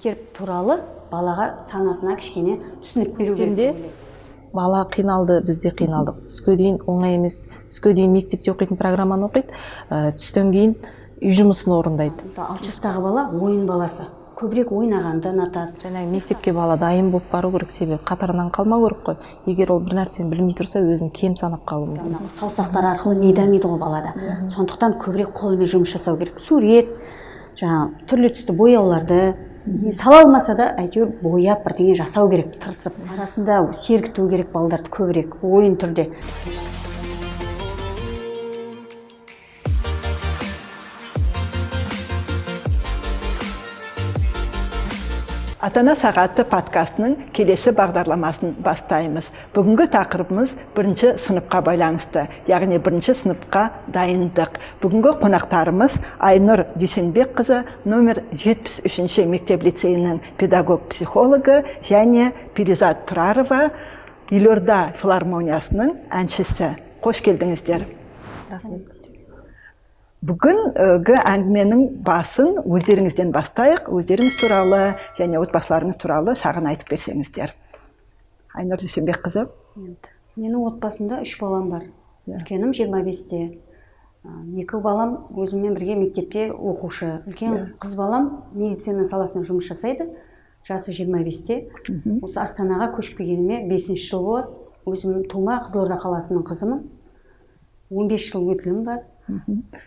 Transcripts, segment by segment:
мектеп туралы балаға санасына кішкене түсінік беру керек. бала қиналды біз де қиналдық. Түске дейін оңай емес. Түске дейін мектепте оқитын программаны оқиды. Ә, түстен кейін үй жұмысын орындайды. Мысалы алты жастағы бала ойын баласы. Көбірек ойнағанды ұнатады. Жаңағы мектепке бала дайын болып бару керек. Себебі қатарынан қалмау керек қой. Егер ол бір нәрсені білмей тұрса өзін кем санап қалуы мүмкін. Саусақтар арқылы ми дамиды ғой балада. Сондықтан көбірек қолмен жұмыс жасау керек. Сурет жаңағы түрлі түсті бояуларды сала алмаса да әйтеуір бояп бірдеңе жасау керек тырысып арасында сергіту керек балдарды көбірек ойын түрде. Ата ана сағаты подкастының келесі бағдарламасын бастаймыз. Бүгінгі тақырыбымыз бірінші сыныпқа байланысты яғни бірінші сыныпқа дайындық. Бүгінгі қонақтарымыз айнұр дүйсенбекқызы номер 73 мектеп лицейінің педагог психологы және перизат тұрарова елорда филармониясының әншісі. Қош келдіңіздер. Бүгінгі әңгіменің басын өздеріңізден бастайық. Өздеріңіз туралы және отбасыларыңыз туралы шағын айтып берсеңіздер. Айнұр дүйсенбекқызы. Менің отбасымда үш балам бар. Үлкенім жиырма бесте. Екі балам өзіммен бірге мектепте оқушы. Үлкен қыз балам медицина саласында жұмыс жасайды. Жасы жиырма бесте. Осы астанаға көшіп келгеніме бесінші жыл болады. Өзім тума қызылорда қаласының қызымын. он бес жыл өтілім бар.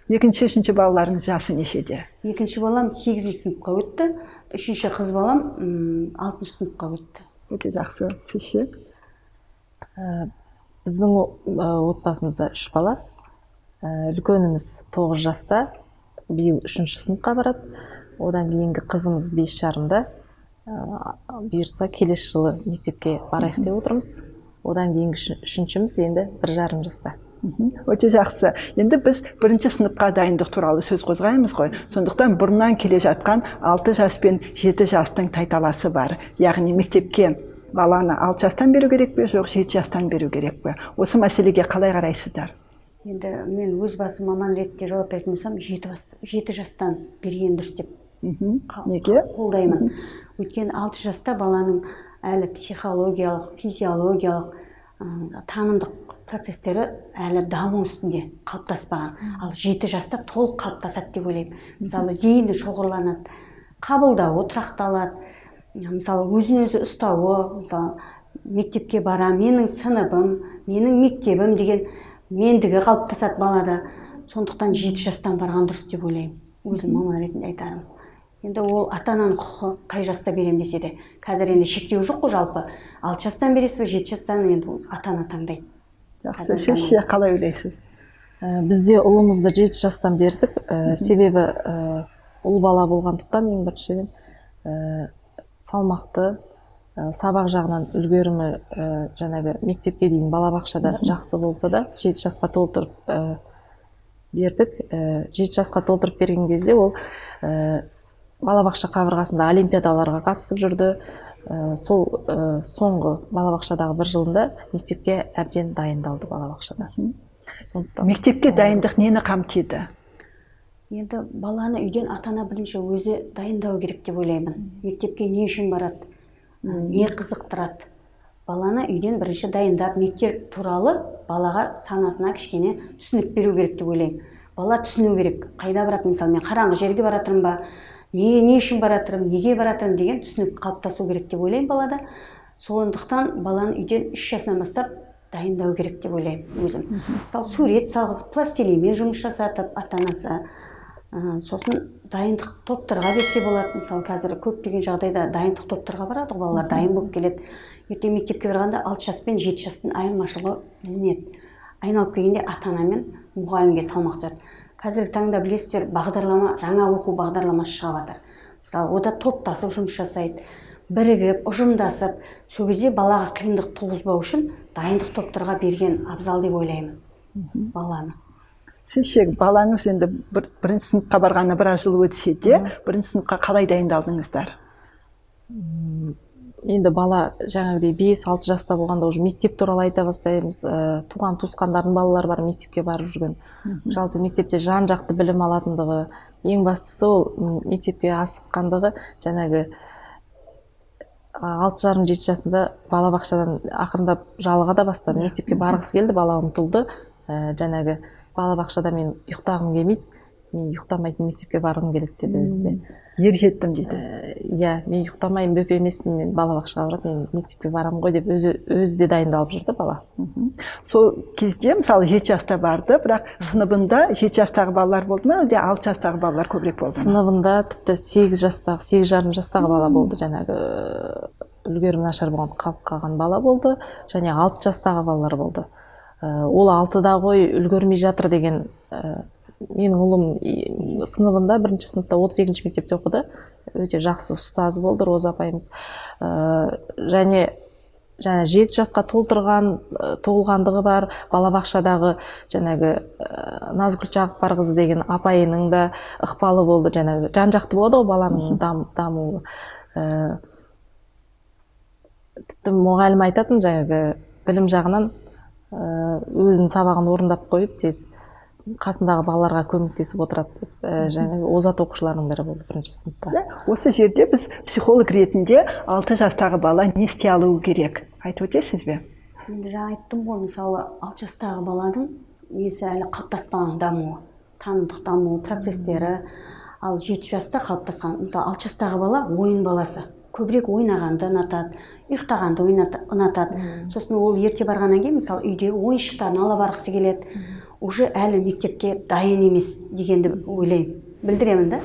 Екінші үшінші балаларыңыз жасы нешеде? Екінші балам сегізінші сыныпқа өтті. Үшінші қыз балам алтыншы сыныпқа өтті. Өте жақсы. Сіз ше Ә, біздің отбасымызда үш бала. Ә, үлкеніміз тоғыз жаста биыл үшінші сыныпқа барады. Одан кейінгі қызымыз бес жарымда. Ә, бұйырса келесі жылы мектепке барайық деп отырмыз. Одан кейінгі үші- үшіншіміз енді бір жарым жаста. Өте жақсы. Енді біз бірінші сыныпқа дайындық туралы сөз қозғаймыз ғой. Сондықтан бұрыннан келе жатқан алты жас пен жеті жастың тайталасы бар. Яғни мектепке баланы алты жастан беру керек пе жоқ жеті жастан беру керек пе? Осы мәселеге қалай қарайсыздар? Енді мен өз басым маман ретінде жауап беретін болсам жеті, бас, жеті жастан берген дұрыс деп неге? қолдаймын. Өйткені алты жаста баланың әлі психологиялық физиологиялық ы, танымдық процестері әлі даму үстінде қалыптаспаған. Ал жеті жаста толық қалыптасады деп ойлаймын. Мысалы зейіні шоғырланады қабылдауы тұрақталады. Мысалы өзін өзі ұстауы мысалы мектепке барам менің сыныбым менің мектебім деген мендігі қалыптасады балада. Сондықтан жеті жастан барған дұрыс деп ойлаймын. Өзім маман ретінде айтарым. Енді ол ата ананың құқығы қай жаста беремін десе де. Қазір енді шектеу жоқ қой жалпы. Алты жастан бересіз бе жеті жастан? Енді ата ана таңдайды. Жақсы. Сіз ше қалай ойлайсыз? Ә, бізде ұлымызды жеті жастан бердік. Ә, себебі ә, ұл бала болғандықтан ең біріншіден ә, салмақты ә, сабақ жағынан үлгерімі ә, жаңағы мектепке дейін балабақшада жақсы болса да жеті жасқа толтырып ә, бердік. Ә, жеті жасқа толтырып берген кезде ол ә, балабақша қабырғасында олимпиадаларға қатысып жүрді. Ә, сол ә, соңғы балабақшадағы бір жылында мектепке әбден дайындалды балабақшада. Сондықтан мектепке дайындық нені қамтиды? Енді баланы үйден ата ана бірінші өзі дайындау керек деп ойлаймын. Мектепке не үшін барады? Не қызықтырады? Баланы үйден бірінші дайындап мектеп туралы балаға санасына кішкене түсінік беру керек деп ойлаймын. Бала түсіну керек. Қайда баратырмын мысалы? Мен қараңғы жерге баратырмын ба? Не, не үшін баратырмын неге баратырмын деген түсінік қалыптасу керек деп ойлаймын балада. Сондықтан баланы үйден үш жасынан бастап дайындау керек деп ойлаймын өзім. Мысалы сурет салғызып пластилинмен жұмыс жасатып ата анасы Ә, сосын дайындық топтарға берсе болады мысалы қазір көптеген жағдайда дайындық топтарға барады ғой балалар дайын болып келеді. Ертең мектепке барғанда алты жас пен жеті жастың айырмашылығы білінеді. Айналып келгенде ата ана мен мұғалімге салмақ түседі қазіргі таңда білесіздер бағдарлама жаңа оқу бағдарламасы шығып жатыр мысалы ода топтасып жұмыс жасайды бірігіп ұжымдасып сол кезде балаға қиындық туғызбау үшін дайындық топтарға берген абзал деп ойлаймын баланы. Сіз ше балаңыз енді бір, бірінші сыныпқа барғанына біраз жыл өтсе де бірінші сыныпқа қалай дайындалдыңыздар? Енді бала жаңағыдай бес алты жаста болғанда уже мектеп туралы айта бастаймыз. Ә, туған туысқандардың балалары бар мектепке барып жүрген. Жалпы мектепте жан жақты білім алатындығы ең бастысы ол мектепке асыққандығы жаңағы алты жарым жеті жасында балабақшадан ақырындап жалыға да бастады. Мектепке барғысы келді бала ұмтылды ә, жаңағы балабақшада мен ұйықтағым келмейді мен ұйықтамайтын мектепке барғым келеді деді өзі де ер жеттім дейді. Ә, иә мен ұйықтамаймын бөпе емеспін мен балабақшаға барады мен мектепке барамын ғой деп өзі өзі де дайындалып жүрді бала. Сол кезде мысалы жеті жаста барды бірақ сыныбында жеті жастағы балалар болды ма әлде алты жастағы балалар көбірек болды ма? Сыныбында тіпті сегіз жастағы сегіз жарым жастағы бала болды жаңағы ә, үлгерімі нашар болған қалып қалған бала болды және алты жастағы балалар болды. Ә, ол алтыда ғой үлгермей жатыр деген менің ұлым сыныбында бірінші сыныпта отыз екінші мектепте оқыды. Өте жақсы ұстазы болды роза апайымыз. Ә, және жаңа жеті жасқа толтырған ә, толғандығы бар балабақшадағы жаңағы ә, назгүл жағыпбарқызы деген апайының да ықпалы болды. Жаңағы жан жақты болады ғой баланың дам, дамуы. Ә, тіпті мұғалім айтатын жаңағы білім жағынан өзінің сабағын орындап қойып тез қасындағы балаларға көмектесіп отырады деп ә, жаңағы озат оқушылардың бірі болды бірінші сыныпта. Иә, осы жерде біз психолог ретінде алты жастағы бала не істей алуы керек? Айтып өтесіз бе? Енді жаңа айттым ғой мысалы алты жастағы баланың несі әлі қалыптаспаған дамуы танымдық даму процестері ал жеті жаста қалыптасқан мысалы алты жастағы бала ойын баласы. Көбірек ойнағанды ұнатады ұйықтағанды ұнатады. Сосын ол ерте барғаннан кейін мысалы үйде ойыншықтарын ала барғысы келеді. Уже әлі мектепке дайын емес дегенді ойлаймын. Білдіремін да.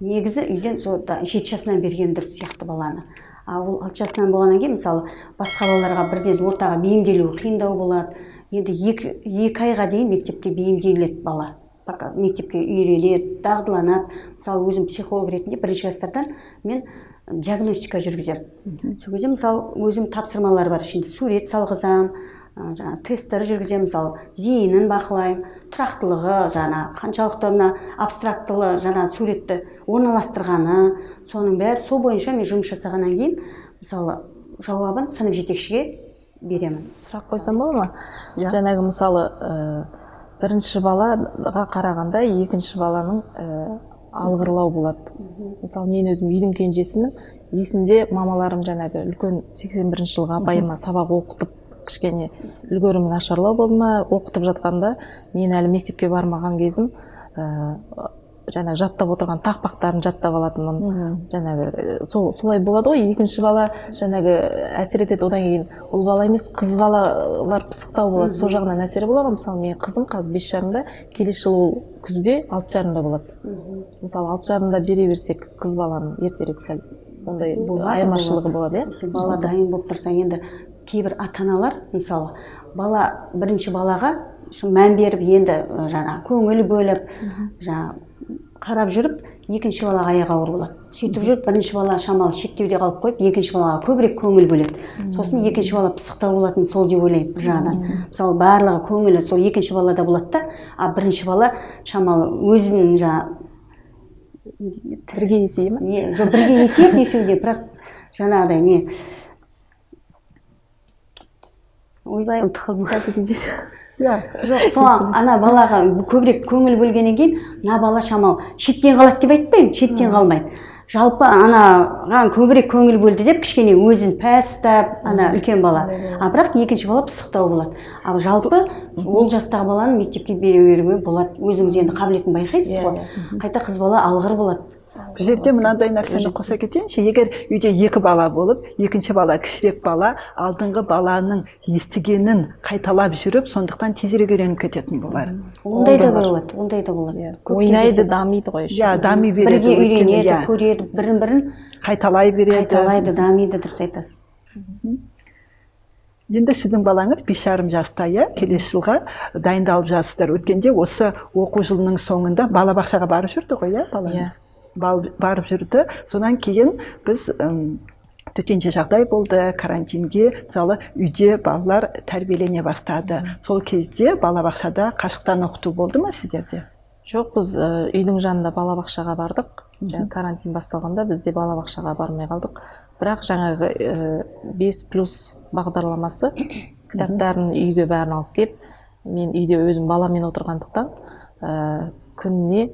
Негізі үйден сол жеті жасынан берген дұрыс сияқты баланы. А ол алты жасынан болғаннан кейін мысалы басқа балаларға бірден ортаға бейімделуі қиындау болады. Енді екі, екі айға дейін мектепке бейімделеді бала. Пока мектепке үйренеді дағдыланады. Мысалы өзім психолог ретінде бірінші класстардан мен диагностика жүргіземін. Сол кезде мысалы өзім тапсырмалар бар ішінде сурет салғызамын жаңағы тесттер жүргіземін мысалы зейінін бақылаймын тұрақтылығы жаңа қаншалықты мына абстрактылы жаңа суретті орналастырғаны соның бәрі сол бойынша мен жұмыс жасағаннан кейін мысалы жауабын сынып жетекшіге беремін. Сұрақ қойсам болады ма? Иә. жаңағы мысалы ә, бірінші балаға қарағанда екінші баланың ә, алғырлау болады. Мысалы мен өзім үйдің кенжесімін есімде мамаларым жаңағы үлкен 81 жылғы апайыма сабақ оқытып кішкене үлгерімі нашарлау болды ма оқытып жатқанда мен әлі мектепке бармаған кезім ә, жаңағы жаттап отырған тақпақтарын жаттап алатынмын. Жаңағы э, сол солай болады ғой. Екінші бала жаңағы әсер етеді. Одан кейін ұл бала емес қыз балалар пысықтау болады. Сол жағынан әсері болады ғой. Мысалы менің қызым қазір бес жарымда. Келесі жылы ол күзде алты жарымда болады. Мысалы алты жарымда бере берсек қыз баланы ертерек сәл ондай айырмашылығы болады иә? Бала дайын болып тұрса енді кейбір ата аналар мысалы бала бірінші балаға мән беріп енді жаңағы көңіл бөліп жаңағы қарап жүріп екінші балаға аяғы ауыр болады. Сөйтіп жүріп бірінші бала шамалы шеттеуде қалып қойып екінші балаға көбірек көңіл бөледі. Сосын екінші бала пысықтау болатын сол деп ойлаймын бір жағынан мысалы барлығы көңілі сол екінші балада болады да а бірінші бала шамалы өзінің жаңағы бірге есейе ма жоқ бірге есеп есеуге бірақ жаңағыдай не ойбай ұмытып қалдым иә жоқ сол ана балаға көбірек көңіл бөлгеннен кейін мына бала шамалы шеттен қалады деп айтпаймын шеттен қалмайды. Жалпы анаған көбірек көңіл бөлді деп кішкене өзін пәс ұстап ана үлкен бала. А бірақ екінші бала пысықтау болады. Ал жалпы ол жастағы баланы мектепке бере беруге болады өзіңіз енді қабілетін байқайсыз Иә, ғой. қайта қыз бала алғыр болады. Бұл жерде мынандай нәрсені қоса кетейінші. Егер үйде екі бала болып екінші бала кішірек бала алдыңғы баланың естігенін қайталап жүріп сондықтан тезірек үйреніп кететін болар. Ондай да болады ондай да болады. Иә. Ойнайды дамиды ғой еще иә дами береді бірге үйренеді иә, көреді бірін бірін қайталай береді. қайталайды дамиды дұрыс айтасыз. Енді сіздің балаңыз бес жарым жаста иә? Келесі жылға дайындалып жатсыздар. Өткенде осы оқу жылының соңында балабақшаға барып жүрді ғой иә балаңыз? Иә. Барып жүрді. Содан кейін біз ым, төтенше жағдай болды. Карантинге мысалы үйде балалар тәрбиелене бастады. Сол кезде балабақшада қашықтан оқыту болды ма сіздерде? Жоқ біз үйдің жанында балабақшаға бардық. Карантин басталғанда біз де балабақшаға бармай қалдық. Бірақ жаңағы бес плюс бағдарламасы кітаптарын үйге бәрін алып келіп мен үйде өзім баламен отырғандықтан ә, күніне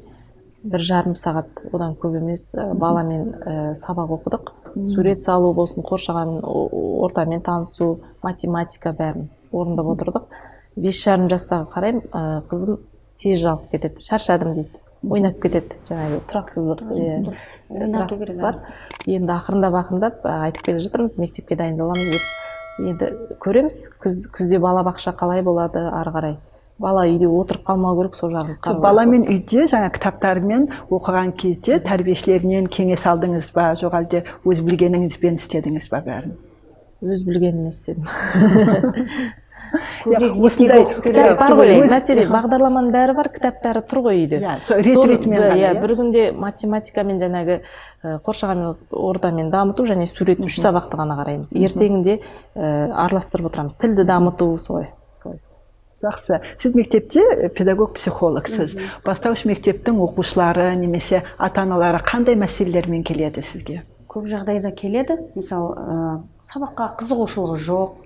бір жарым сағат одан көп емес баламен ә, сабақ оқыдық. Сурет салу болсын қоршаған ортамен танысу математика бәрін орындап отырдық. Бес жарым жастағы қараймын ә, қызым тез жалығып кетеді шаршадым дейді. Ойнап кетеді жаңағы тұрақсыздық иә бар. Енді ақырындап ақырындап айтып келе жатырмыз мектепке дайындаламыз деп. Енді көреміз күз, күзде балабақша қалай болады ары қарай. Бала үйде отырып қалмау керек сол жағын баламен үйде жаңа кітаптармен оқыған кезде тәрбиешілерінен кеңес алдыңыз ба? Жоқ әлде өз білгеніңізбен істедіңіз ба бәрін? Өз білгеніммен істедім. Кітап бар ғой. мәселе бағдарламаның бәрі бар кітап бәрі тұр ғой үйде. Иә, бір- иә иә? бір күнде математикамен жаңағы ә, қоршаған ортамен дамыту және сурет үш сабақты ғана қараймыз. Ертеңінде араластырып отырамыз. Тілді дамыту солай солай. Жақсы. Сіз мектепте педагог психологсыз. Бастауыш мектептің оқушылары немесе ата аналары қандай мәселелермен келеді сізге? Көп жағдайда келеді. Мысалы ә, сабаққа қызығушылығы жоқ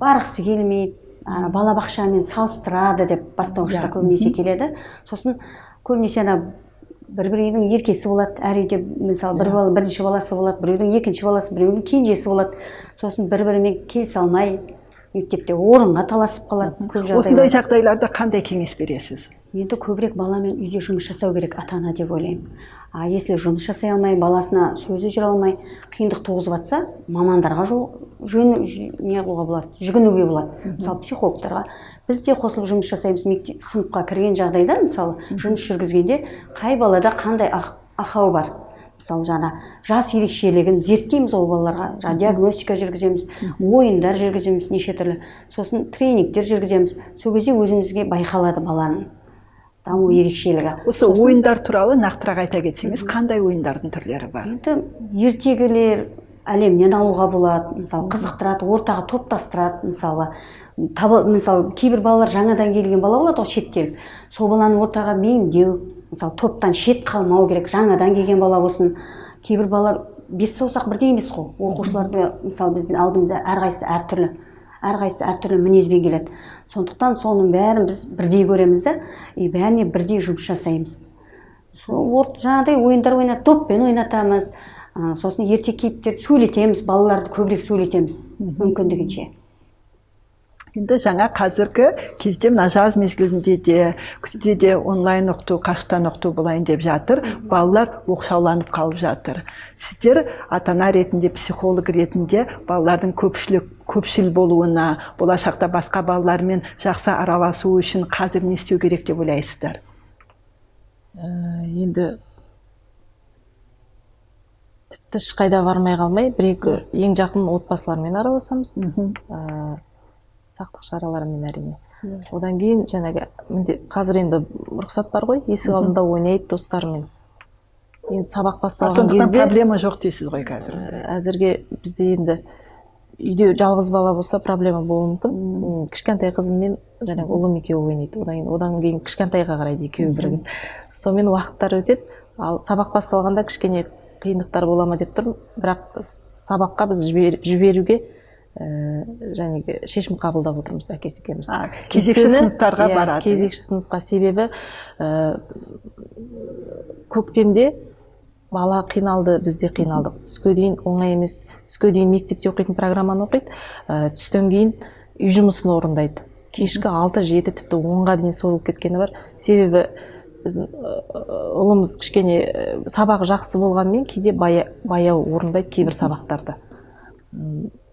барғысы келмейді ана балабақшамен салыстырады деп бастауышта көбінесе келеді. Сосын көбінесе ана бір біреудің еркесі болады. Әр үйде мысалы бір бала бірінші баласы болады біреудің екінші баласы біреудің кенжесі болады. Сосын бір бірімен келісе алмай мектепте орынға таласып қалады көп осындай жағдайларда қандай кеңес бересіз? Енді көбірек баламен үйде жұмыс жасау керек ата ана деп ойлаймын. А если жұмыс жасай алмай баласына сөзі жүре алмай қиындық туғызып жатса мамандарға жол жөн не қылуға болады? Жүгінуге болады. Мысалы психологтарға. Біз де қосылып жұмыс жасаймыз мектеп сыныпқа кірген жағдайда мысалы жұмыс жүргізгенде қай балада қандай ақ- ақау бар? Мысалы жаңа жас ерекшелігін зерттейміз ол балаларға. Жаңа диагностика жүргіземіз ойындар жүргіземіз неше түрлі. Сосын тренингтер жүргіземіз. Сол кезде өзімізге байқалады баланың даму ерекшелігі. Осы ойындар туралы нақтырақ айта кетсеңіз қандай ойындардың түрлері бар? Енді ертегілер әлемнен алуға болады мысалы қызықтырады ортаға топтастырады мысалы табы, мысалы кейбір балалар жаңадан келген бала болады ғой шеттеліп сол баланы ортаға бейімдеу мысалы топтан шет қалмау керек жаңадан келген бала болсын. Кейбір балалар бес саусақ бірдей емес қой. Оқушыларды мысалы біздің алдымызда әрқайсысы әртүрлі әрқайсысы әртүрлі мінезбен келеді. Сондықтан соның бәрін біз бірдей көреміз да и бәріне бірдей жұмыс жасаймыз. Сол жаңағыдай ойындар ойнап доппен ойнатамыз. Ә, сосын ертек кейіптерді сөйлетеміз балаларды көбірек сөйлетеміз мүмкіндігінше. Енді жаңа қазіргі кезде мына жаз мезгілінде де күзде де онлайн оқыту қашықтан оқыту болайын деп жатыр. Балалар оқшауланып қалып жатыр. Сіздер ата ана ретінде психолог ретінде балалардың көпшілік көпшіл болуына болашақта басқа балалармен жақсы араласу үшін қазір не істеу керек деп ойлайсыздар? Ә, енді тіпті ешқайда бармай қалмай бір екі ең жақын отбасылармен араласамыз. Сақтық шараларымен әрине. Одан кейін жаңағы қазір енді рұқсат бар ғой есік алдында ойнайды достарымен. Енді сабақ басталған кезде проблема жоқ дейсіз ғой қазір. Ә, әзірге бізде енді үйде жалғыз бала болса проблема болуы мүмкін. Кішкентай қызыммен жаңағы ұлым екеуі ойнайды. Одан кейін одан кейін кішкентайға қарайды екеуі бірігіп. Сонымен уақыттар өтеді. Ал сабақ басталғанда кішкене қиындықтар бола ма деп тұрмын. Бірақ сабаққа біз жібер- жіберуге ә, жәнегі шешім қабылдап отырмыз әкесі екеуміз. А, кезекші Өйткені, сыныптарға иә, барады. кезекші сыныпқа себебі ә, көктемде бала қиналды біз де қиналдық. Түске дейін оңай емес. Түске дейін мектепте оқитын программаны оқиды. Ә, түстен кейін үй жұмысын орындайды. Кешкі алты жеті тіпті онға дейін созылып кеткені бар. Себебі біздің ұлымыз кішкене сабағы жақсы болғанымен кейде бая, баяу орындайды кейбір сабақтарды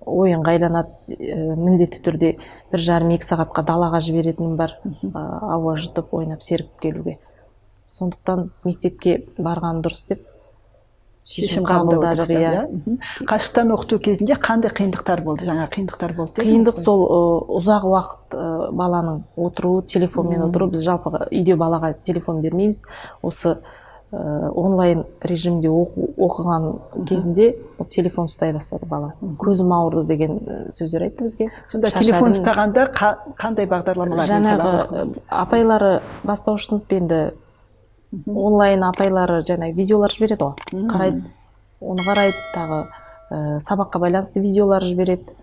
ойынға айланады ә, міндетті түрде бір жарым екі сағатқа далаға жіберетінім бар. Ә, ауа жұтып ойнап сергіп келуге. Сондықтан мектепке барған дұрыс деп шешім қабылдадық иә. қашықтан оқыту кезінде қандай қиындықтар болды? Жаңа қиындықтар болды қиындық сол ы, ұзақ уақыт баланың отыруы телефонмен отыру біз жалпы үйде балаға телефон бермейміз. Осы ы, онлайн режимде оқу, оқыған кезінде телефон ұстай бастады бала. Көзім ауырды деген сөздер айтты бізге. Сонда телефон ұстағанда қа- қандай бағдарламалармен сабақ жаңағы апайлары бастауыш сынып енді онлайн апайлары жаңағы видеолар жібереді ғой. Қарайды оны қарайды тағы ы, сабаққа байланысты видеолар жібереді.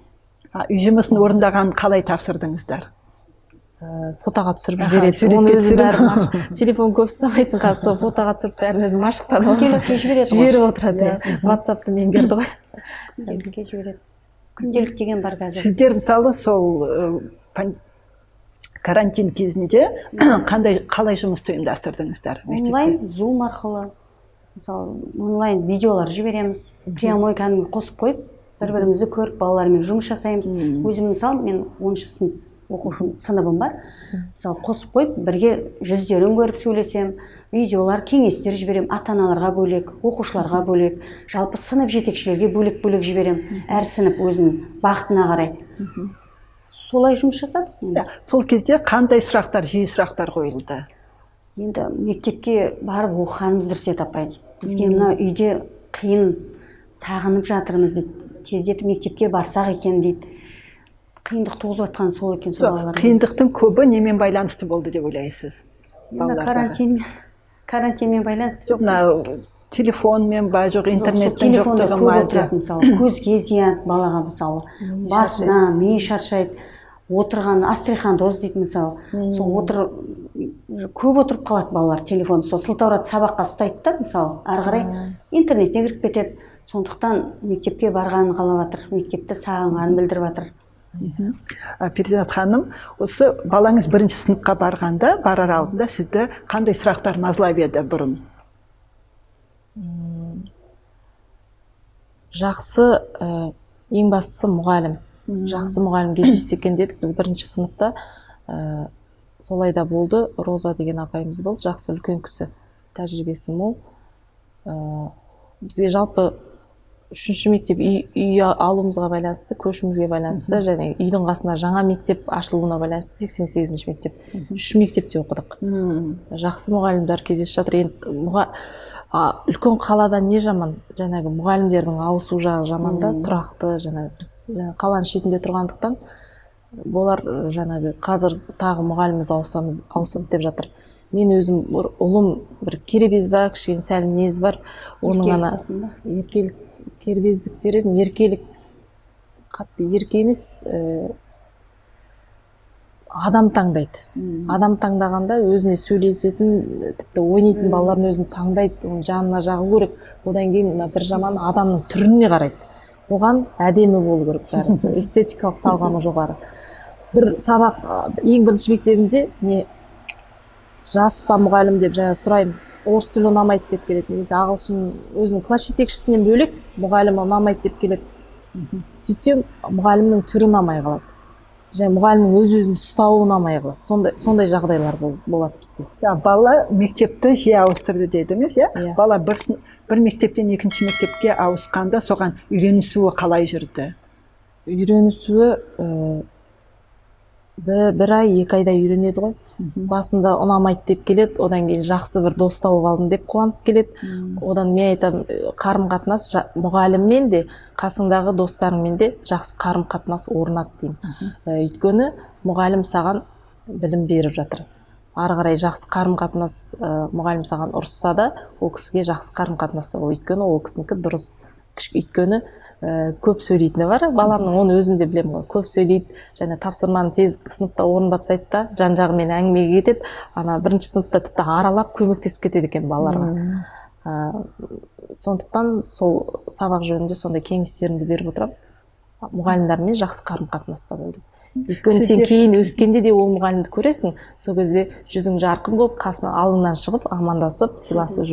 А, үй жұмысын орындаған қалай тапсырдыңыздар? Ә, фотоға түсіріп жібереді. оны өзі бәрі телефон көп ұстамайтын қазір сол фотоға түсіріп бәрін өзі машықтанып Күнделікке жібереді жіберіп отырады иә ватсапты меңгерді ғой. Күнделікке жібереді. Күнделік деген бар қазір. Сіздер мысалы сол карантин кезінде қандай қалай жұмысты ұйымдастырдыңыздар мектепте? онлайн зум арқылы мысалы онлайн видеолар жібереміз. Прямой кәдімгі қосып қойып бір бірімізді көріп балалармен жұмыс жасаймыз. Өзім мысалы мен оныншы сынып оқушы сыныбым бар. Мысалы қосып қойып бірге жүздерін көріп сөйлесем видеолар кеңестер жіберемін ата аналарға бөлек оқушыларға бөлек жалпы сынып жетекшілерге бөлек бөлек жіберемін әр сынып өзінің бағытына қарай. Солай жұмыс жасадық енді. Иә, сол кезде қандай сұрақтар жиі сұрақтар қойылды? Енді мектепке барып оқығанымыз дұрыс еді апай. Бізге мына үйде қиын сағынып жатырмыз дейді тездетіп мектепке барсақ екен дейді. Қиындық туғызып сол екен сол қиындықтың көбі немен байланысты болды деп ойлайсыз? Енді балалардағы? карантинмен байланысты жоқ. Мына телефонмен ба жоқ интернеттің жоқтығы ма мысалы. Көзге зиян балаға мысалы. Басына миы шаршайды. Отырған астрихандоз дейді мысалы. Сол отыр көп отырып қалады балалар телефон. Сол сылтауратты сабаққа ұстайды да мысалы ары қарай интернетке кіріп кетеді. Сондықтан мектепке барғанын қалап жатыр мектепті сағынғанын білдіріп жатыр перизат ханым осы балаңыз бірінші сыныпқа барғанда барар алдында сізді қандай сұрақтар мазалап еді бұрын? Жақсы ә, ең бастысы мұғалім. Жақсы мұғалім кездессе екен дедік біз бірінші сыныпта. Ә, солай да болды роза деген апайымыз болды жақсы үлкен кісі тәжірибесі мол. Ә, бізге жалпы үшінші мектеп үй, үй алуымызға байланысты көшуімізге байланысты және үйдің қасына жаңа мектеп ашылуына байланысты сексен сегізінші мектеп. Үш мектепте оқыдық. Жақсы мұғалімдер кездесіп жатыр. Енді мұға, а, үлкен қалада не жаман? Жаңағы мұғалімдердің ауысу жағы жаман да тұрақты. Жаңа біз қаланың шетінде тұрғандықтан болар жаңағы қазір тағы мұғаліміміз ауысамыз ауысады деп жатыр. Мен өзім ұлым бір кербез ба кішкене сәл мінезі бар. Оның ана еркелік кербездік дер едім еркелік қатты ерке емес ә, адам таңдайды. Адам таңдағанда өзіне сөйлесетін тіпті ойнайтын балалардың өзін таңдайды оның жанына жағу керек. Одан кейін мына бір жаман адамның түріне қарайды. Оған әдемі болу керек бәрісі эстетикалық талғамы жоғары. Бір сабақ ең бірінші мектебімде не жас па мұғалім деп жаңа сұраймын. Орыс тілі ұнамайды деп келеді. Немесе ағылшын өзінің класс жетекшісінен бөлек мұғалімі ұнамайды деп келеді. Сөйтсем мұғалімнің түрі ұнамай қалады. Және мұғалімнің өз өзін ұстауы ұнамай қалады. Сондай сондай жағдайлар бол- болады бізде. Бала мектепті жиі ауыстырды дедіңіз иә? Иә. бала бір, бір мектептен екінші мектепке ауысқанда соған үйренісуі қалай жүрді? Үйренісуі ә, бір, ай екі айда үйренеді ғой. Басында ұнамайды деп келеді одан кейін жақсы бір дос тауып алдым деп қуанып келеді. Одан мен айтамын қарым қатынас мұғаліммен де қасыңдағы достарыңмен де жақсы қарым қатынас орнат деймін. Өйткені мұғалім саған білім беріп жатыр. Ары қарай жақсы қарым қатынас мұғалім саған ұрысса да ол кісіге жақсы қарым қатынаста бол өйткені ол кісінікі дұрыс өйткені ә, көп сөйлейтіні бар. Баламның оны өзім де білемін ғой. Көп сөйлейді және тапсырманы тез сыныпта орындап тастайды да жан жағымен әңгімеге кетеді. Ана бірінші сыныпта тіпті аралап көмектесіп кетеді екен балаларға. Ә, сондықтан сол сабақ жөнінде сондай кеңестерімді беріп отырамын мұғалімдермен жақсы қарым қатынаста бол деп өйткені сен кейін өскенде де ол мұғалімді көресің. Сол кезде жүзің жарқын болып қасына алдынан шығып амандасып сыйласып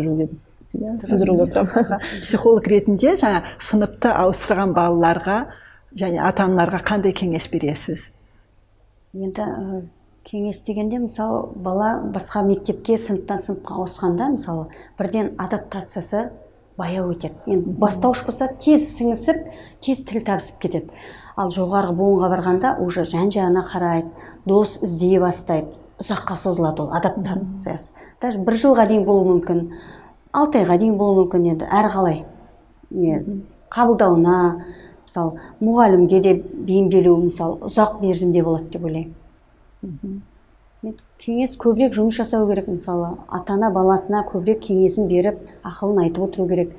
жүруге түсіндіріп отырамын психолог ретінде жаңа сыныпты ауыстырған балаларға және ата аналарға қандай кеңес бересіз? Енді ә, кеңес дегенде мысалы бала басқа мектепке сыныптан сыныпқа ауысқанда мысалы бірден адаптациясы баяу өтеді. Енді бастауыш болса тез сіңісіп тез тіл табысып кетеді. Ал жоғарғы буынға барғанда уже жан жағына қарайды дос іздей бастайды ұзаққа созылады ол адаптациясы. Даже бір жылға дейін болуы мүмкін. Алты айға дейін болуы мүмкін енді әрі қалай не қабылдауына мысалы мұғалімге де бейімделу мысалы ұзақ мерзімде болады деп ойлаймын. Кеңес көбірек жұмыс жасау керек мысалы ата ана баласына көбірек кеңесін беріп ақылын айтып отыру керек.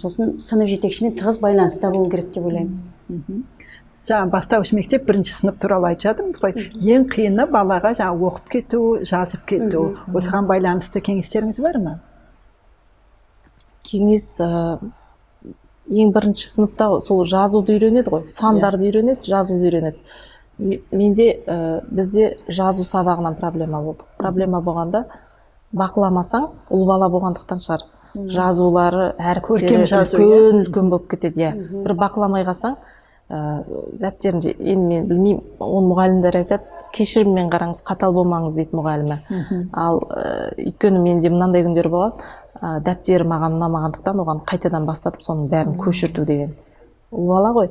Сосын сынып жетекшімен тығыз байланыста болу керек деп ойлаймын. Жаңа бастауыш мектеп бірінші сынып туралы айтып жатырмыз ғой ең қиыны балаға жаңа оқып кету жазып кету. Осыған байланысты кеңестеріңіз бар ма? Кеңес ә, ең бірінші сыныпта сол жазуды үйренеді ғой. Сандарды үйренеді жазуды үйренеді. Ме- менде ә, бізде жазу сабағынан проблема болды. Проблема болғанда бақыламасаң ұл бала болғандықтан шығар. Жазулары әріптері Көркем жазу, үлкен үлкен болып кетеді иә. Бір бақыламай қалсаң ә, дәптерінде енді мен білмеймін оны мұғалімдер айтады кешіріммен қараңыз қатал болмаңыз дейді мұғалімі. Ал ә, өйткені менде мынандай күндер болған ә, дәптері маған ұнамағандықтан оған қайтадан бастатып соның бәрін көшірту деген ұл бала ғой.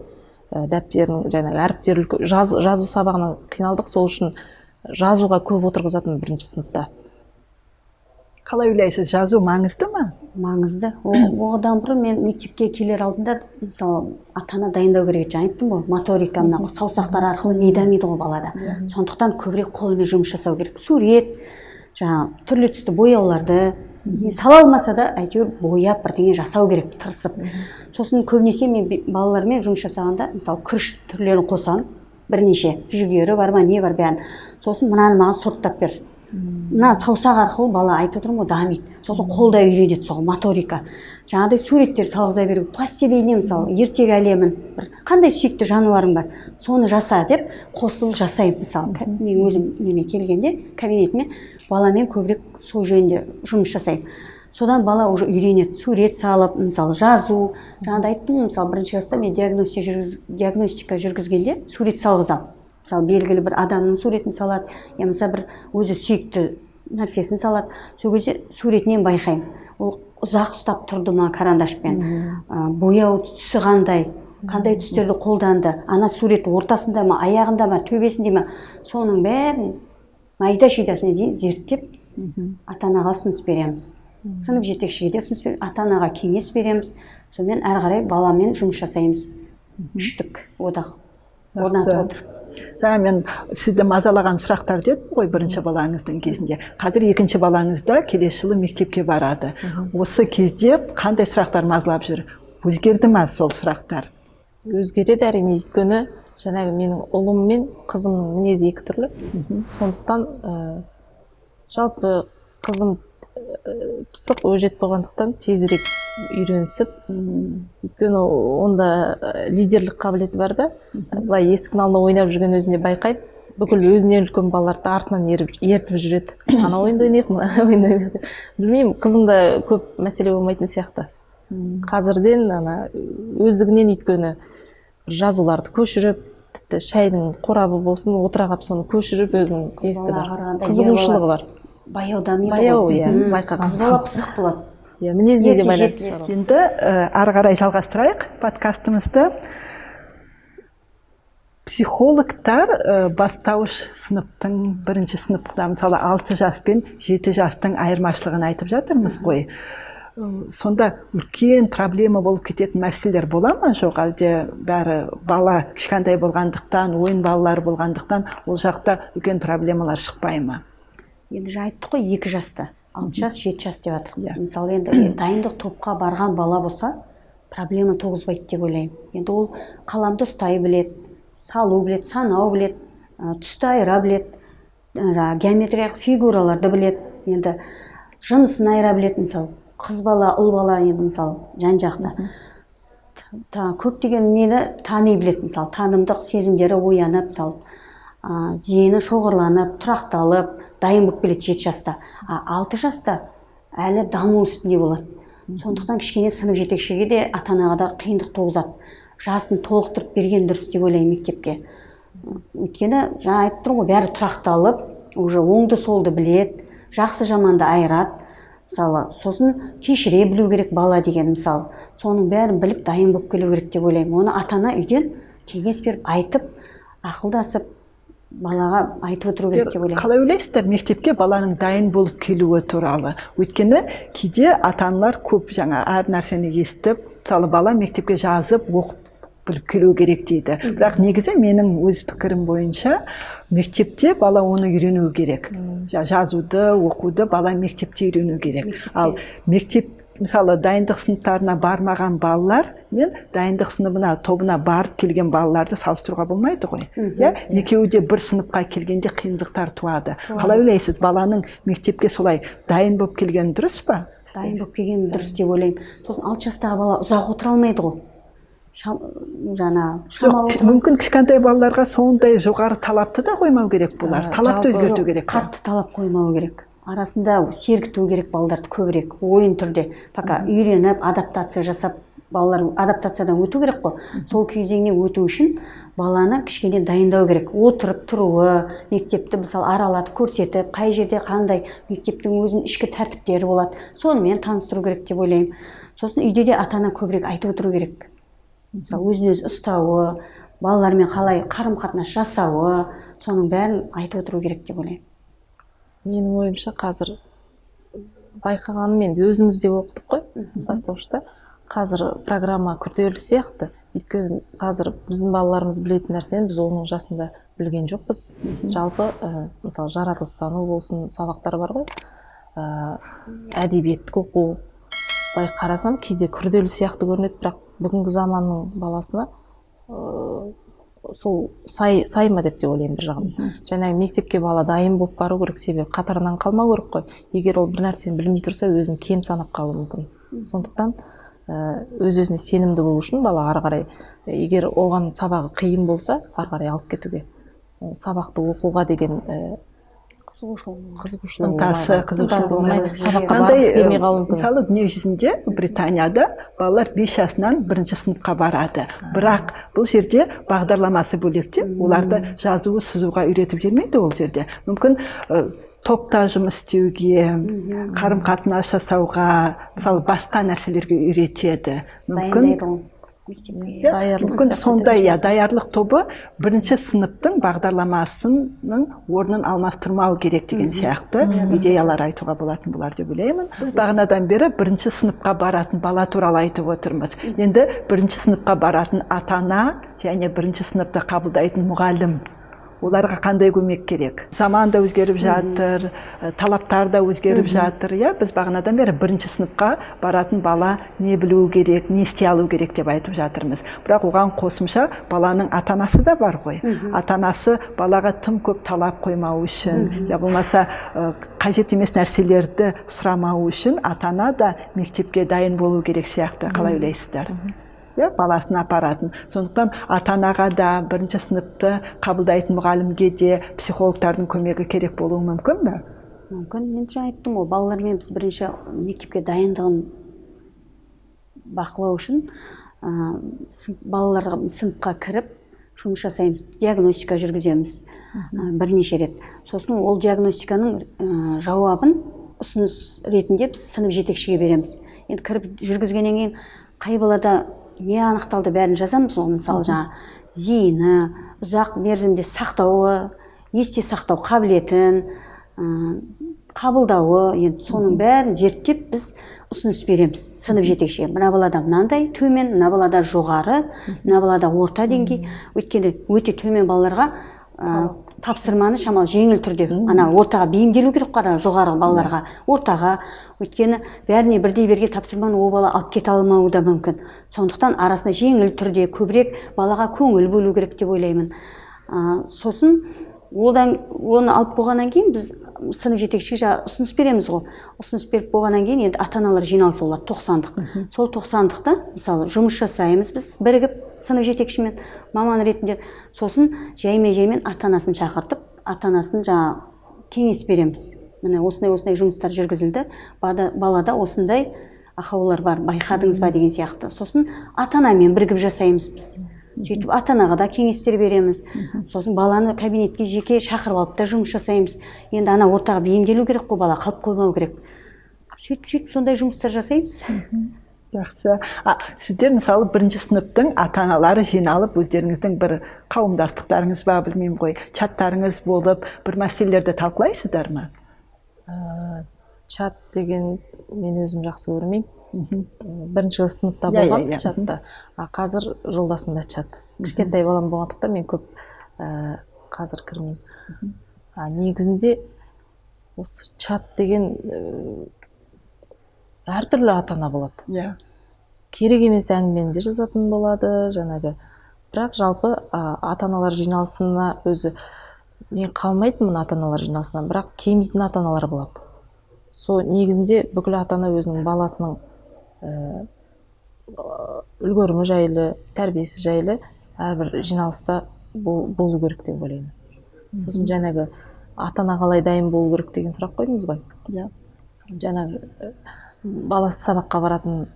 Ә, дәптерін жаңағы әріптері үлкен- жаз, жазу сабағынан қиналдық сол үшін жазуға көп отырғызатын бірінші сыныпта. Қалай ойлайсыз жазу маңызды ма? Маңызды. Одан бұрын мен мектепке келер алдында мысалы ата ана дайындау керек еді жаңа айттым ғой моторика мына саусақтар арқылы ми дамиды ғой балада. Сондықтан көбірек қолмен жұмыс жасау керек. Сурет жаңағы түрлі түсті бояуларды сала алмаса да әйтеуір бояп бірдеңе жасау керек тырысып. Сосын көбінесе мен балалармен жұмыс жасағанда мысалы күріш түрлерін қосамын бірнеше. Жүгері бар ма не бар бәрін. Сосын мынаны маған сұрыптап бер. Мына саусақ арқылы бала айтып отырмын ғой дамиды. Сосын қолда үйренеді сол моторика. Жаңағыдай суреттер салғыза беру пластилиннен мысалы ертегі әлемін бір қандай сүйікті жануарың бар соны жаса деп қосылып жасаймын мысалы. Мен өзім неме келгенде кабинетіме баламен көбірек сол жөнінде жұмыс жасаймын. Содан бала уже үйренеді сурет салып мысалы жазу жаңағыда айттым ғой мысалы бірінші класста мен диагностика, жүргіз, диагностика жүргізгенде сурет салғызамын. Мысалы белгілі бір адамның суретін салады я болмаса бір өзі сүйікті нәрсесін салады. Сол кезде суретінен байқаймын. Ол ұзақ ұстап тұрды ма карандашпен. Ә, бояу түсі қандай қандай түстерді қолданды? Ана сурет ортасында ма аяғында ма төбесінде ма соның бәрін майда шүйдасына дейін зерттеп ата анаға ұсыныс береміз. Сынып жетекшіге де ұсыныс береміз. Ата анаға кеңес береміз. Сонымен әрі қарай баламен жұмыс жасаймыз. Үштік одақ. Орнатып Жақсы. Жаңа мен сізді мазалаған сұрақтар дедім ғой бірінші балаңыздың кезінде. Қазір екінші балаңыз да келесі жылы мектепке барады. Осы кезде қандай сұрақтар мазалап жүр? Өзгерді ма сол сұрақтар? Өзгереді әрине. Өйткені жаңағы менің ұлым мен қызымның мінезі екі түрлі. Сондықтан ә, жалпы қызым пысық өжет болғандықтан тезірек үйренісіп өйткені онда лидерлік қабілеті бар да. Былай есіктің алдында ойнап жүрген өзінде байқайды бүкіл өзінен үлкен балаларды артынан еріп, ертіп жүреді. Ана ойынды ойнайық мына ойынды ойнайық білмеймін қызымда көп мәселе болмайтын сияқты. Қазірден ана өздігінен өйткені жазуларды көшіріп тіпті шайдың қорабы болсын отыра қалып соны көшіріп өзінің несі бар қызығушылығы бар. Баяу дамиды Баяу, иә, байқаған бала пысық болады. Иә мінезіне де байланысты шығар енді ары қарай жалғастырайық подкастымызды. Психологтар ә, бастауыш сыныптың бірінші сыныпта мысалы алты жас пен жеті жастың айырмашылығын айтып жатырмыз ғой. Сонда үлкен проблема болып кететін мәселелер бола ма? Жоқ әлде бәрі бала кішкентай болғандықтан ойын балалары болғандықтан ол жақта үлкен проблемалар шықпай ма? Енді жаңа айттық қой екі жаста. Алты жас жеті жас деп жатырмық Иә. мысалы енді дайындық топқа барған бала болса проблема туғызбайды деп ойлаймын. Енді ол қаламды ұстай біледі салу біледі санау біледі ә, түсті айыра біледі жаңағы геометриялық фигураларды біледі. Енді жынысын айыра біледі мысалы қыз бала ұл бала енді мысалы жан жақта та көптеген нені тани біледі мысалы танымдық сезімдері оянып мысалы ә, зейіні шоғырланып тұрақталып дайын болып келеді жеті жаста. А алты жаста әлі даму үстінде болады. Сондықтан кішкене сынып жетекшіге де ата анаға да қиындық туғызады. Жасын толықтырып берген дұрыс деп ойлаймын мектепке. Өйткені жаңа айтып тұрмын ғой бәрі тұрақталып уже оңды солды біледі жақсы жаманды айырады. Мысалы сосын кешіре білу керек бала деген мысалы соның бәрін біліп дайын болып келу керек деп ойлаймын. Оны ата ана үйден кеңес беріп айтып ақылдасып балаға айтып отыру керек деп ойлаймын. Қалай ойлайсыздар? Мектепке баланың дайын болып келуі туралы. Өйткені кейде ата аналар көп жаңа әр нәрсені естіп мысалы бала мектепке жазып оқып біліп келу керек дейді. Бірақ негізі менің өз пікірім бойынша мектепте бала оны үйрену керек. Жа- жазуды оқуды бала мектепте үйрену керек. Ал мектеп мысалы дайындық сыныптарына бармаған балалар мен дайындық сыныбына тобына барып келген балаларды салыстыруға болмайды ғой. Иә екеуі де бір сыныпқа келгенде қиындықтар туады. Қалай ойлайсыз баланың мектепке солай дайын болып келгені дұрыс па? Дайын болып келгені дұрыс деп ойлаймын. Сосын алты жастағы бала ұзақ отыра алмайды ғой. Шам, жаңа шамалы жоқ мүмкін кішкентай балаларға сондай жоғары талапты да қоймау керек болар. Ә, талапты өзгерту керек қатты талап қоймау керек. Арасында сергіту керек балаларды көбірек ойын түрде пока үйреніп адаптация жасап балалар адаптациядан өту керек қой. Сол кезеңнен өту үшін баланы кішкене дайындау керек. Отырып тұруы мектепті мысалы аралатып көрсетіп қай жерде қандай мектептің өзінің ішкі тәртіптері болады сонымен таныстыру керек деп ойлаймын. Сосын үйде де ата ана көбірек айтып отыру керек. Мысалы өзін өзі ұстауы балалармен қалай қарым қатынас жасауы соның бәрін айтып отыру керек деп ойлаймын. Менің ойымша қазір байқағаным енді өзіміз де оқыдық қой бастауышта. Қазір программа күрделі сияқты. Өйткені қазір біздің балаларымыз білетін нәрсені біз оның жасында білген жоқпыз. Жалпы ә, мысалы жаратылыстану болсын сабақтар бар ғой. Ә, әдебиеттік оқу былай қарасам кейде күрделі сияқты көрінеді бірақ бүгінгі заманның баласына ә, сол сай сай ма деп те ойлаймын бір жағынан. Жаңағы мектепке бала дайын болып бару керек себебі қатарынан қалмау керек қой. Егер ол бір нәрсені білмей тұрса өзін кем санап қалуы мүмкін. Сондықтан өз өзіне сенімді болу үшін бала ары қарай егер оған сабағы қиын болса ары қарай алып кетуге ол сабақты оқуға деген мысалы дүние жүзінде британияда балалар бес жасынан бірінші сыныпқа барады. Бірақ бұл жерде бағдарламасы бөлек те оларды жазуы сызуға үйретіп жібермейді ол жерде. Мүмкін топта жұмыс істеуге қарым қатынас жасауға мысалы басқа нәрселерге үйретеді. Мүмкін мектепке иә, мүмкін сондай иә даярлық тобы бірінші сыныптың бағдарламасының орнын алмастырмау керек деген сияқты идеялар айтуға болатын болар деп ойлаймын. Біз бағанадан бері бірінші сыныпқа баратын бала туралы айтып отырмыз. Енді бірінші сыныпқа баратын ата ана және бірінші сыныпты қабылдайтын мұғалім оларға қандай көмек керек? Заман да өзгеріп жатыр талаптар да өзгеріп жатыр иә? Біз бағанадан бері бірінші сыныпқа баратын бала не білуі керек не істей алу керек деп айтып жатырмыз. Бірақ оған қосымша баланың ата анасы да бар ғой. Ата анасы балаға тым көп талап қоймау үшін я болмаса қажет емес нәрселерді сұрамау үшін ата ана да мектепке дайын болу керек сияқты қалай ойлайсыздар? Иә баласын апаратын сондықтан ата анаға да бірінші сыныпты қабылдайтын мұғалімге де психологтардың көмегі керек болуы мүмкін бе? Мүмкін. Мен жаңа айттым ғой балалармен біз бірінші мектепке дайындығын бақылау үшін ә, балаларға сыныпқа кіріп жұмыс жасаймыз диагностика жүргіземіз ә, бірнеше рет. Сосын ол диагностиканың ә, жауабын ұсыныс ретінде біз сынып жетекшіге береміз. Енді кіріп жүргізгеннен кейін қай балада не анықталды бәрін жазамыз ғой мысалы жаңа зейіні ұзақ мерзімде сақтауы есте сақтау қабілетін қабылдауы енді соның бәрін зерттеп біз ұсыныс береміз. Сынып жетекшіге. Мына балада мынандай төмен мына балада жоғары мына балада орта деңгей. Өйткені өте төмен балаларға тапсырманы шамалы жеңіл түрде ана ортаға бейімделу керек қой ана жоғары балаларға. Ортаға өйткені бәріне бірдей берген тапсырманы ол бала алып кете алмауы да мүмкін. Сондықтан арасында жеңіл түрде көбірек балаға көңіл бөлу керек деп ойлаймын. Ә, сосын одан оны алып болғаннан кейін біз сынып жетекшіге жаңағы ұсыныс береміз ғой. Ұсыныс беріп болғаннан кейін енді ата аналар жиналысы болады тоқсандық сол тоқсандықта мысалы жұмыс жасаймыз біз бірігіп сынып жетекшімен маман ретінде сосын жаймен жаймен ата анасын шақыртып ата анасын жаңағы кеңес береміз. Міне осындай осындай жұмыстар жүргізілді. Бада- балада осындай ақаулар бар байқадыңыз ба деген сияқты. Сосын ата анамен бірігіп жасаймыз біз. Сөйтіп ата анаға да кеңестер береміз. Сосын баланы кабинетке жеке шақырып алып та жұмыс жасаймыз. Енді ана ортаға бейімделу керек қой бала қалып қоймау керек. Сөйтіп сөйтіп сондай жұмыстар жасаймыз. Жақсы. А, сіздер мысалы бірінші сыныптың ата аналары жиналып өздеріңіздің бір қауымдастықтарыңыз ба білмеймін ғой чаттарыңыз болып бір мәселелерді талқылайсыздар ма? Ә, чат деген мен өзім жақсы көрмеймін бірінші сыныпта Иә, болған иә, иә. чатта. А қазір жолдасымда чат. Кішкентай балам болғандықтан мен көп ә, қазір кірмеймін. А негізінде осы чат деген ә, әртүрлі ата ана болады. Иә. Керек емес әңгімені де жазатын болады жаңағы. Бірақ жалпы ата аналар жиналысына өзі мен қалмайтынмын ата аналар жиналысынан бірақ келмейтін ата аналар болады. Сол негізінде бүкіл ата ана өзінің баласының ә, үлгерімі жайлы тәрбиесі жайлы әрбір жиналыста бол- болу керек деп ойлаймын. Сосын жаңағы ата ана қалай дайын болу керек деген сұрақ қойдыңыз ғой? Иә. Жаңағы э, баласы сабаққа баратын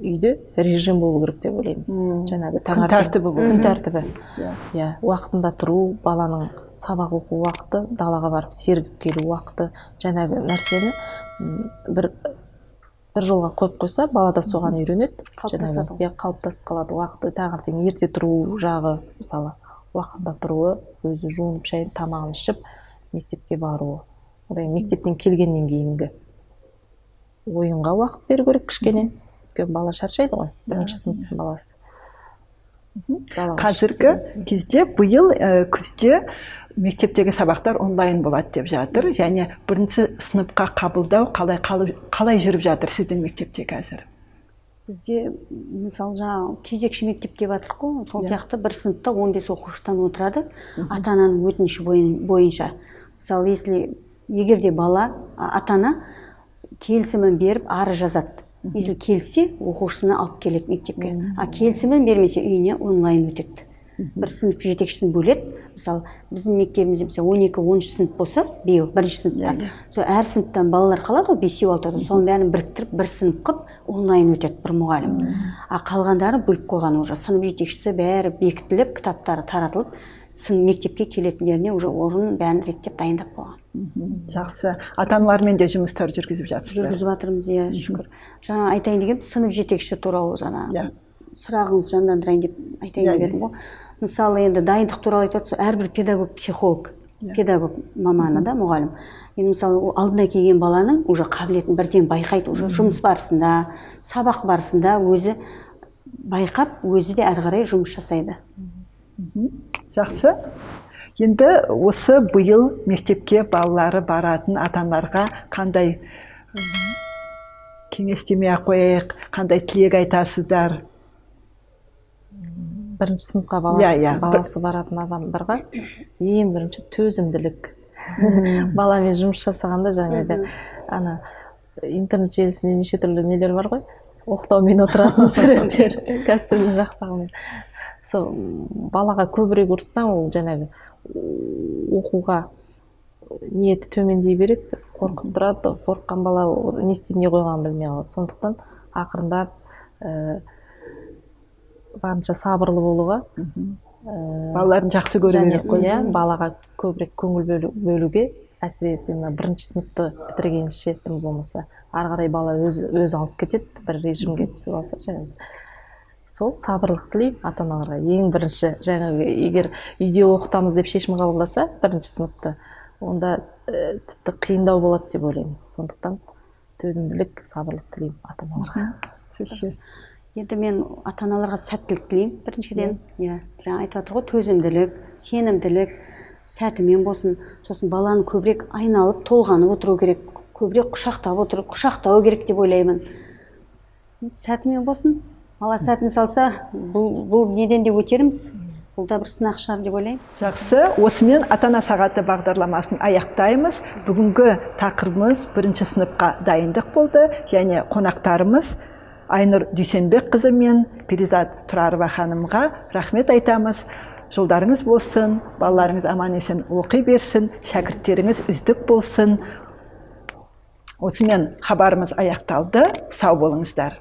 үйде режим болу керек деп ойлаймын. Жаңағы күн тәртібі күн тәртібі. Иә. иә. Уақытында тұру баланың сабақ оқу уақыты далаға барып сергіп келу уақыты жаңағы нәрсені бір бір жолға қойып қойса бала да соған үйренеді. Қалыптасады иә қалыптасып қалады. Уақыты таңертең ерте тұру жағы мысалы уақытында тұруы өзі жуынып шайынып тамағын ішіп мектепке баруы. Одан кейін мектептен келгеннен кейінгі ойынға уақыт беру керек кішкене. Өйткені бала шаршайды ғой бірінші сыныптың баласы. Қазіргі кезде биыл ә, күзде мектептегі сабақтар онлайн болады деп жатыр. Және бірінші сыныпқа қабылдау қалай қалай, қалай жүріп жатыр сіздің мектепте қазір? Бізде мысалы жаңағы кезекші мектеп деп жатырмық қой. Сол Иә. сияқты бір сыныпта 15 оқушыдан отырады. Ата ананың өтініші бойын- бойынша. Мысалы если егер де бала ата ана келісімін беріп арыз жазады. Если келсе оқушысына алып келеді мектепке. А келісімін бермесе үйіне онлайн өтеді. Бір сынып жетекшісін бөледі. Мысалы біздің мектебімізде мысалы он екі оныншы сынып болса биыл бірінші сыныптан Иә, иә. сол әр сыныптан балалар қалады ғой бесеу алтау соның бәрін біріктіріп бір сынып қылып онлайн өтеді бір мұғалім. А қалғандары бөліп қойған уже. Сынып жетекшісі бәрі бекітіліп кітаптары таратылып сын мектепке келетіндеріне уже орнын бәрін реттеп дайындап қойған. Жақсы. Ата аналармен де жұмыстар жүргізіп жатсыздар жүргізіп жатырмыз иә шүкір. Жаңа айтайын дегенім сынып жетекшісі туралы жаңа Иә. сұрағыңызды жандандырайын деп айтайын деп едім ғой. Мысалы енді дайындық туралы айтып жатсыз әрбір педагог психолог педагог маманы да мұғалім. Енді мысалы ол алдына келген баланың уже қабілетін бірден байқайды уже жұмыс барысында сабақ барысында өзі байқап өзі де әрі қарай жұмыс жасайды. Жақсы. Енді осы биыл мектепке балалары баратын ата аналарға қандай м, кеңес демей ақ қояйық қандай тілек айтасыздар? Бірінші сыныпқа баласы, Иә, иә. баласы баратын адамдарға ең бірінші төзімділік. Баламен жұмыс жасағанда жаңағы ана интернет желісінде неше түрлі нелер бар ғой? Оқтаумен отыратын суреттер. Кәсіптің жақтағымен. Сол балаға көбірек ұрыссаң ол жаңағы оқуға ниеті төмендей береді қорқып тұрады. Қорыққан бала не істеп не қойғанын білмей қалады. Сондықтан ақырындап ііі барынша сабырлы болуға ііі балаларын жақсы және керек қой иә? балаға көбірек көңіл бөлу, бөлуге әсіресе мына бірінші сыныпты бітіргенше тым болмаса ары қарай бала өзі өзі алып кетеді бір режимге түсіп алса жаңағы сол сабырлық тілеймін ата аналарға ең бірінші жаңағы егер үйде оқытамыз деп шешім қабылдаса бірінші сыныпты онда ә, тіпті қиындау болады деп ойлаймын. Сондықтан төзімділік сабырлық тілеймін ата аналарға. Енді мен ата аналарға сәттілік тілеймін біріншіден. Иә. Жаңа айтып жатыр ғой төзімділік сенімділік сәтімен болсын. Сосын баланы көбірек айналып толғанып отыру керек көбірек құшақтап отыру құшақтау керек деп ойлаймын. Сәтімен болсын. Бала сәтін салса бұл, бұл неден де өтерміз? Бұл да бір сынақ шығар деп ойлаймын. Жақсы. Осымен ата ана сағаты бағдарламасын аяқтаймыз. Бүгінгі тақырыбымыз бірінші сыныпқа дайындық болды және қонақтарымыз айнұр дүйсенбекқызы мен перизат тұрарова ханымға рахмет айтамыз. Жолдарыңыз болсын балаларыңыз аман есен оқи берсін шәкірттеріңіз үздік болсын. Осымен хабарымыз аяқталды. Сау болыңыздар.